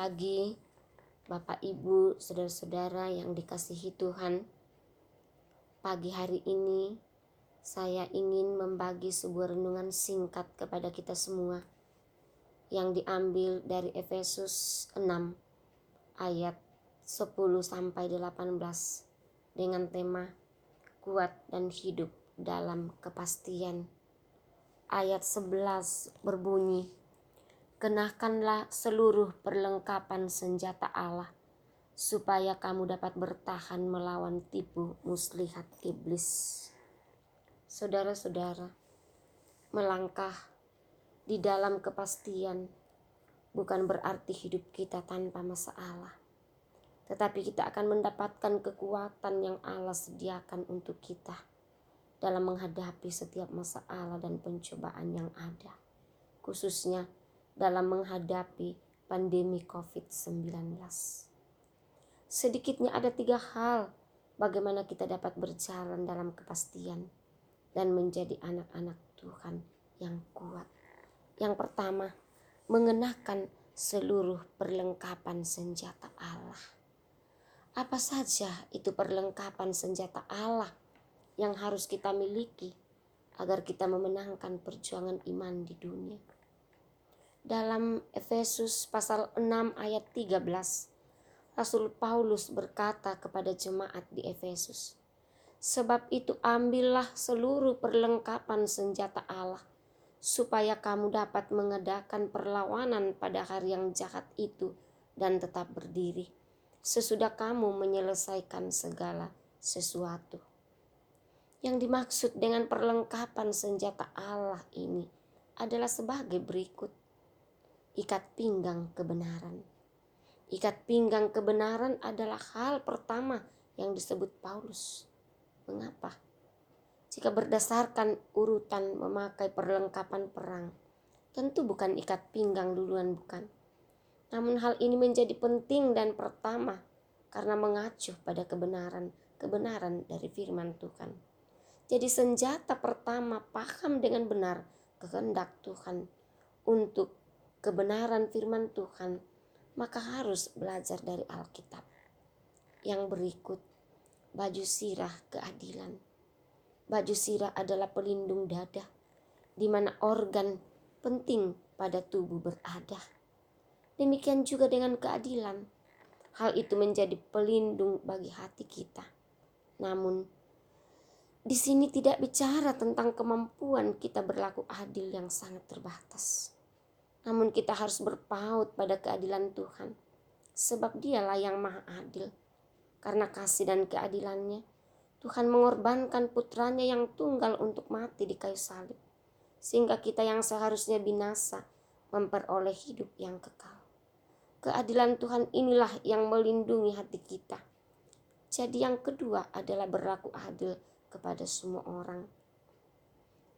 pagi, Bapak, Ibu, saudara-saudara yang dikasihi Tuhan. Pagi hari ini, saya ingin membagi sebuah renungan singkat kepada kita semua yang diambil dari Efesus 6 ayat 10 sampai 18 dengan tema kuat dan hidup dalam kepastian. Ayat 11 berbunyi, kenakanlah seluruh perlengkapan senjata Allah, supaya kamu dapat bertahan melawan tipu muslihat iblis. Saudara-saudara, melangkah di dalam kepastian bukan berarti hidup kita tanpa masalah, tetapi kita akan mendapatkan kekuatan yang Allah sediakan untuk kita dalam menghadapi setiap masalah dan pencobaan yang ada, khususnya dalam menghadapi pandemi COVID-19. Sedikitnya ada tiga hal bagaimana kita dapat berjalan dalam kepastian dan menjadi anak-anak Tuhan yang kuat. Yang pertama, mengenakan seluruh perlengkapan senjata Allah. Apa saja itu perlengkapan senjata Allah yang harus kita miliki agar kita memenangkan perjuangan iman di dunia? Dalam Efesus pasal 6 ayat 13 Rasul Paulus berkata kepada jemaat di Efesus Sebab itu ambillah seluruh perlengkapan senjata Allah supaya kamu dapat mengadakan perlawanan pada hari yang jahat itu dan tetap berdiri sesudah kamu menyelesaikan segala sesuatu. Yang dimaksud dengan perlengkapan senjata Allah ini adalah sebagai berikut ikat pinggang kebenaran. Ikat pinggang kebenaran adalah hal pertama yang disebut Paulus. Mengapa? Jika berdasarkan urutan memakai perlengkapan perang, tentu bukan ikat pinggang duluan bukan. Namun hal ini menjadi penting dan pertama karena mengacu pada kebenaran, kebenaran dari firman Tuhan. Jadi senjata pertama paham dengan benar kehendak Tuhan untuk kebenaran firman Tuhan, maka harus belajar dari Alkitab. Yang berikut, baju sirah keadilan. Baju sirah adalah pelindung dada, di mana organ penting pada tubuh berada. Demikian juga dengan keadilan. Hal itu menjadi pelindung bagi hati kita. Namun, di sini tidak bicara tentang kemampuan kita berlaku adil yang sangat terbatas. Namun kita harus berpaut pada keadilan Tuhan. Sebab dialah yang maha adil. Karena kasih dan keadilannya, Tuhan mengorbankan putranya yang tunggal untuk mati di kayu salib. Sehingga kita yang seharusnya binasa memperoleh hidup yang kekal. Keadilan Tuhan inilah yang melindungi hati kita. Jadi yang kedua adalah berlaku adil kepada semua orang.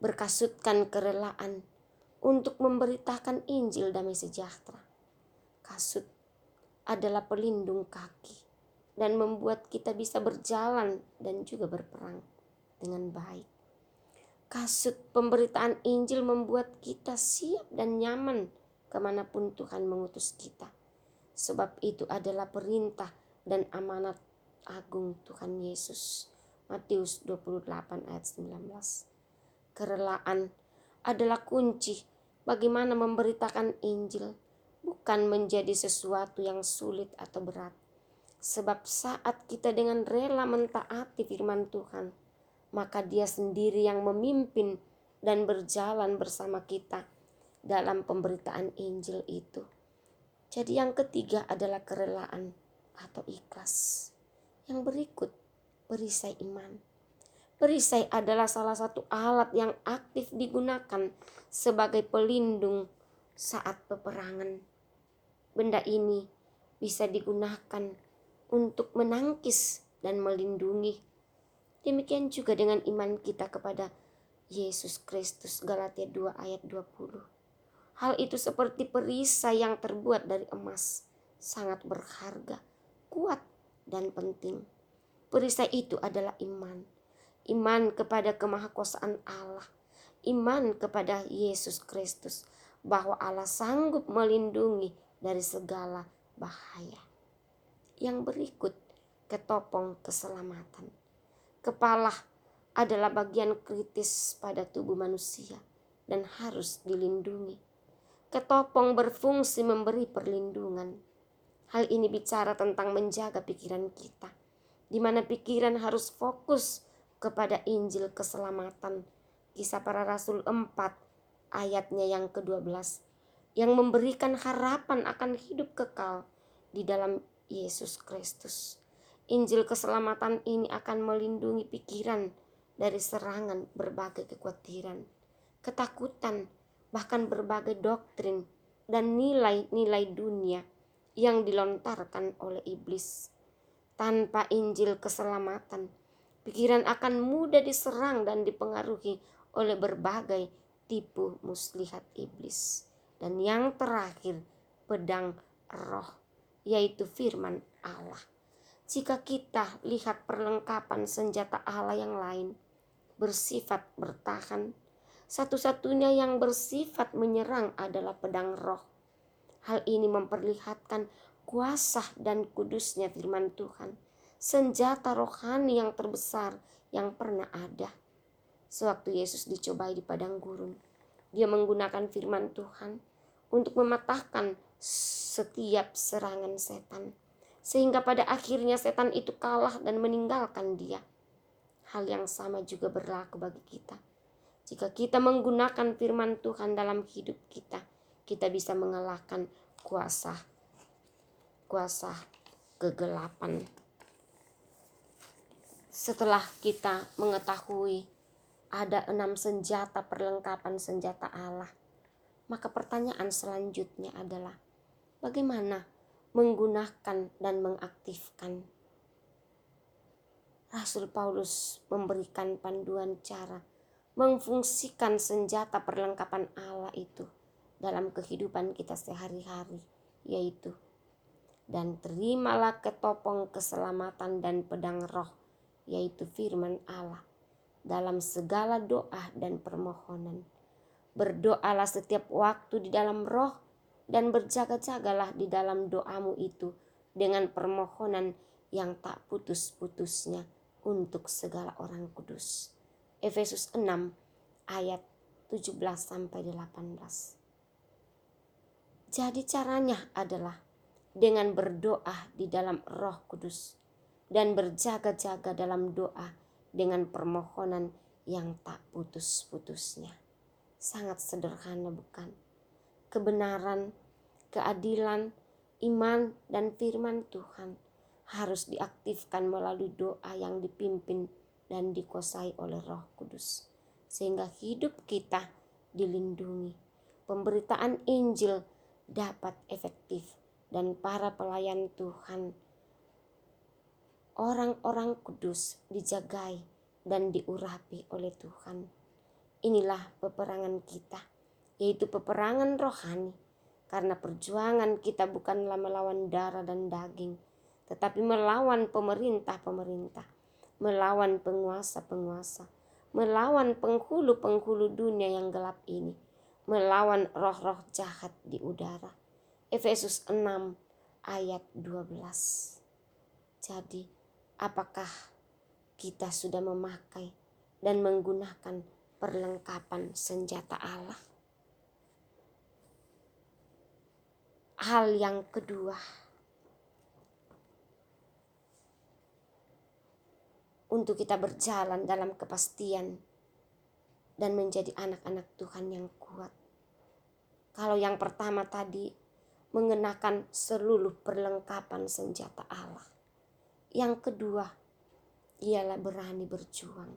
Berkasutkan kerelaan untuk memberitakan Injil damai sejahtera. Kasut adalah pelindung kaki dan membuat kita bisa berjalan dan juga berperang dengan baik. Kasut pemberitaan Injil membuat kita siap dan nyaman ke mana pun Tuhan mengutus kita. Sebab itu adalah perintah dan amanat agung Tuhan Yesus. Matius 28 ayat 19. Kerelaan adalah kunci bagaimana memberitakan Injil, bukan menjadi sesuatu yang sulit atau berat. Sebab saat kita dengan rela mentaati firman Tuhan, maka Dia sendiri yang memimpin dan berjalan bersama kita dalam pemberitaan Injil itu. Jadi, yang ketiga adalah kerelaan atau ikhlas. Yang berikut, perisai iman. Perisai adalah salah satu alat yang aktif digunakan sebagai pelindung saat peperangan. Benda ini bisa digunakan untuk menangkis dan melindungi. Demikian juga dengan iman kita kepada Yesus Kristus Galatia 2 ayat 20. Hal itu seperti perisai yang terbuat dari emas, sangat berharga, kuat dan penting. Perisai itu adalah iman iman kepada kemahakuasaan Allah, iman kepada Yesus Kristus, bahwa Allah sanggup melindungi dari segala bahaya. Yang berikut ketopong keselamatan. Kepala adalah bagian kritis pada tubuh manusia dan harus dilindungi. Ketopong berfungsi memberi perlindungan. Hal ini bicara tentang menjaga pikiran kita, di mana pikiran harus fokus kepada Injil keselamatan. Kisah para Rasul 4 ayatnya yang ke-12 yang memberikan harapan akan hidup kekal di dalam Yesus Kristus. Injil keselamatan ini akan melindungi pikiran dari serangan berbagai kekhawatiran, ketakutan, bahkan berbagai doktrin dan nilai-nilai dunia yang dilontarkan oleh iblis. Tanpa Injil keselamatan, pikiran akan mudah diserang dan dipengaruhi oleh berbagai tipu muslihat iblis. Dan yang terakhir, pedang roh, yaitu firman Allah. Jika kita lihat perlengkapan senjata Allah yang lain bersifat bertahan, satu-satunya yang bersifat menyerang adalah pedang roh. Hal ini memperlihatkan kuasa dan kudusnya firman Tuhan, senjata rohani yang terbesar yang pernah ada. Sewaktu Yesus dicobai di padang gurun, dia menggunakan firman Tuhan untuk mematahkan setiap serangan setan sehingga pada akhirnya setan itu kalah dan meninggalkan dia. Hal yang sama juga berlaku bagi kita. Jika kita menggunakan firman Tuhan dalam hidup kita, kita bisa mengalahkan kuasa kuasa kegelapan. Setelah kita mengetahui ada enam senjata perlengkapan senjata Allah, maka pertanyaan selanjutnya adalah bagaimana menggunakan dan mengaktifkan. Rasul Paulus memberikan panduan cara memfungsikan senjata perlengkapan Allah itu dalam kehidupan kita sehari-hari, yaitu dan terimalah ketopong keselamatan dan pedang roh, yaitu firman Allah, dalam segala doa dan permohonan. Berdoalah setiap waktu di dalam roh dan berjaga-jagalah di dalam doamu itu dengan permohonan yang tak putus-putusnya untuk segala orang kudus. Efesus 6 ayat 17 sampai 18. Jadi caranya adalah dengan berdoa di dalam Roh Kudus dan berjaga-jaga dalam doa dengan permohonan yang tak putus-putusnya. Sangat sederhana bukan? kebenaran, keadilan, iman, dan firman Tuhan harus diaktifkan melalui doa yang dipimpin dan dikuasai oleh Roh Kudus, sehingga hidup kita dilindungi. Pemberitaan Injil dapat efektif, dan para pelayan Tuhan, orang-orang kudus, dijagai dan diurapi oleh Tuhan. Inilah peperangan kita yaitu peperangan rohani. Karena perjuangan kita bukanlah melawan darah dan daging, tetapi melawan pemerintah-pemerintah, melawan penguasa-penguasa, melawan penghulu-penghulu dunia yang gelap ini, melawan roh-roh jahat di udara. Efesus 6 ayat 12. Jadi, apakah kita sudah memakai dan menggunakan perlengkapan senjata Allah? hal yang kedua untuk kita berjalan dalam kepastian dan menjadi anak-anak Tuhan yang kuat. Kalau yang pertama tadi mengenakan seluruh perlengkapan senjata Allah. Yang kedua ialah berani berjuang.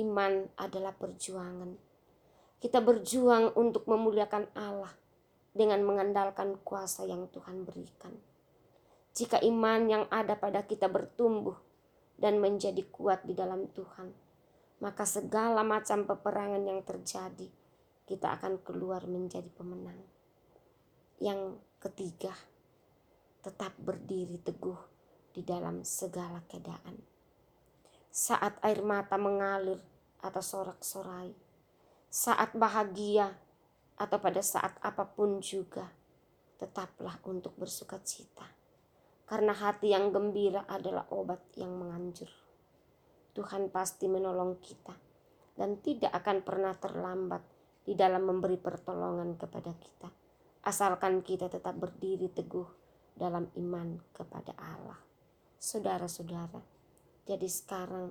Iman adalah perjuangan. Kita berjuang untuk memuliakan Allah dengan mengandalkan kuasa yang Tuhan berikan. Jika iman yang ada pada kita bertumbuh dan menjadi kuat di dalam Tuhan, maka segala macam peperangan yang terjadi, kita akan keluar menjadi pemenang. Yang ketiga, tetap berdiri teguh di dalam segala keadaan. Saat air mata mengalir atau sorak-sorai, saat bahagia atau pada saat apa pun juga, tetaplah untuk bersuka cita. Karena hati yang gembira adalah obat yang menganjur. Tuhan pasti menolong kita dan tidak akan pernah terlambat di dalam memberi pertolongan kepada kita. Asalkan kita tetap berdiri teguh dalam iman kepada Allah. Saudara-saudara, jadi sekarang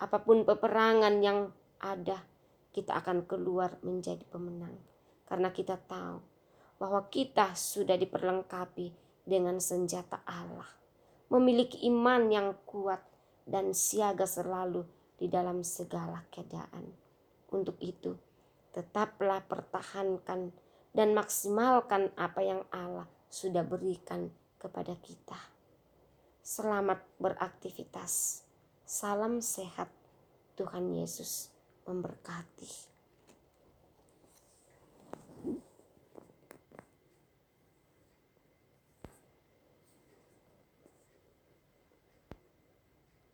apa pun peperangan yang ada, kita akan keluar menjadi pemenang. Karena kita tahu bahwa kita sudah diperlengkapi dengan senjata Allah. Memiliki iman yang kuat dan siaga selalu di dalam segala keadaan. Untuk itu, tetaplah pertahankan dan maksimalkan apa yang Allah sudah berikan kepada kita. Selamat beraktivitas. Salam sehat. Tuhan Yesus memberkati.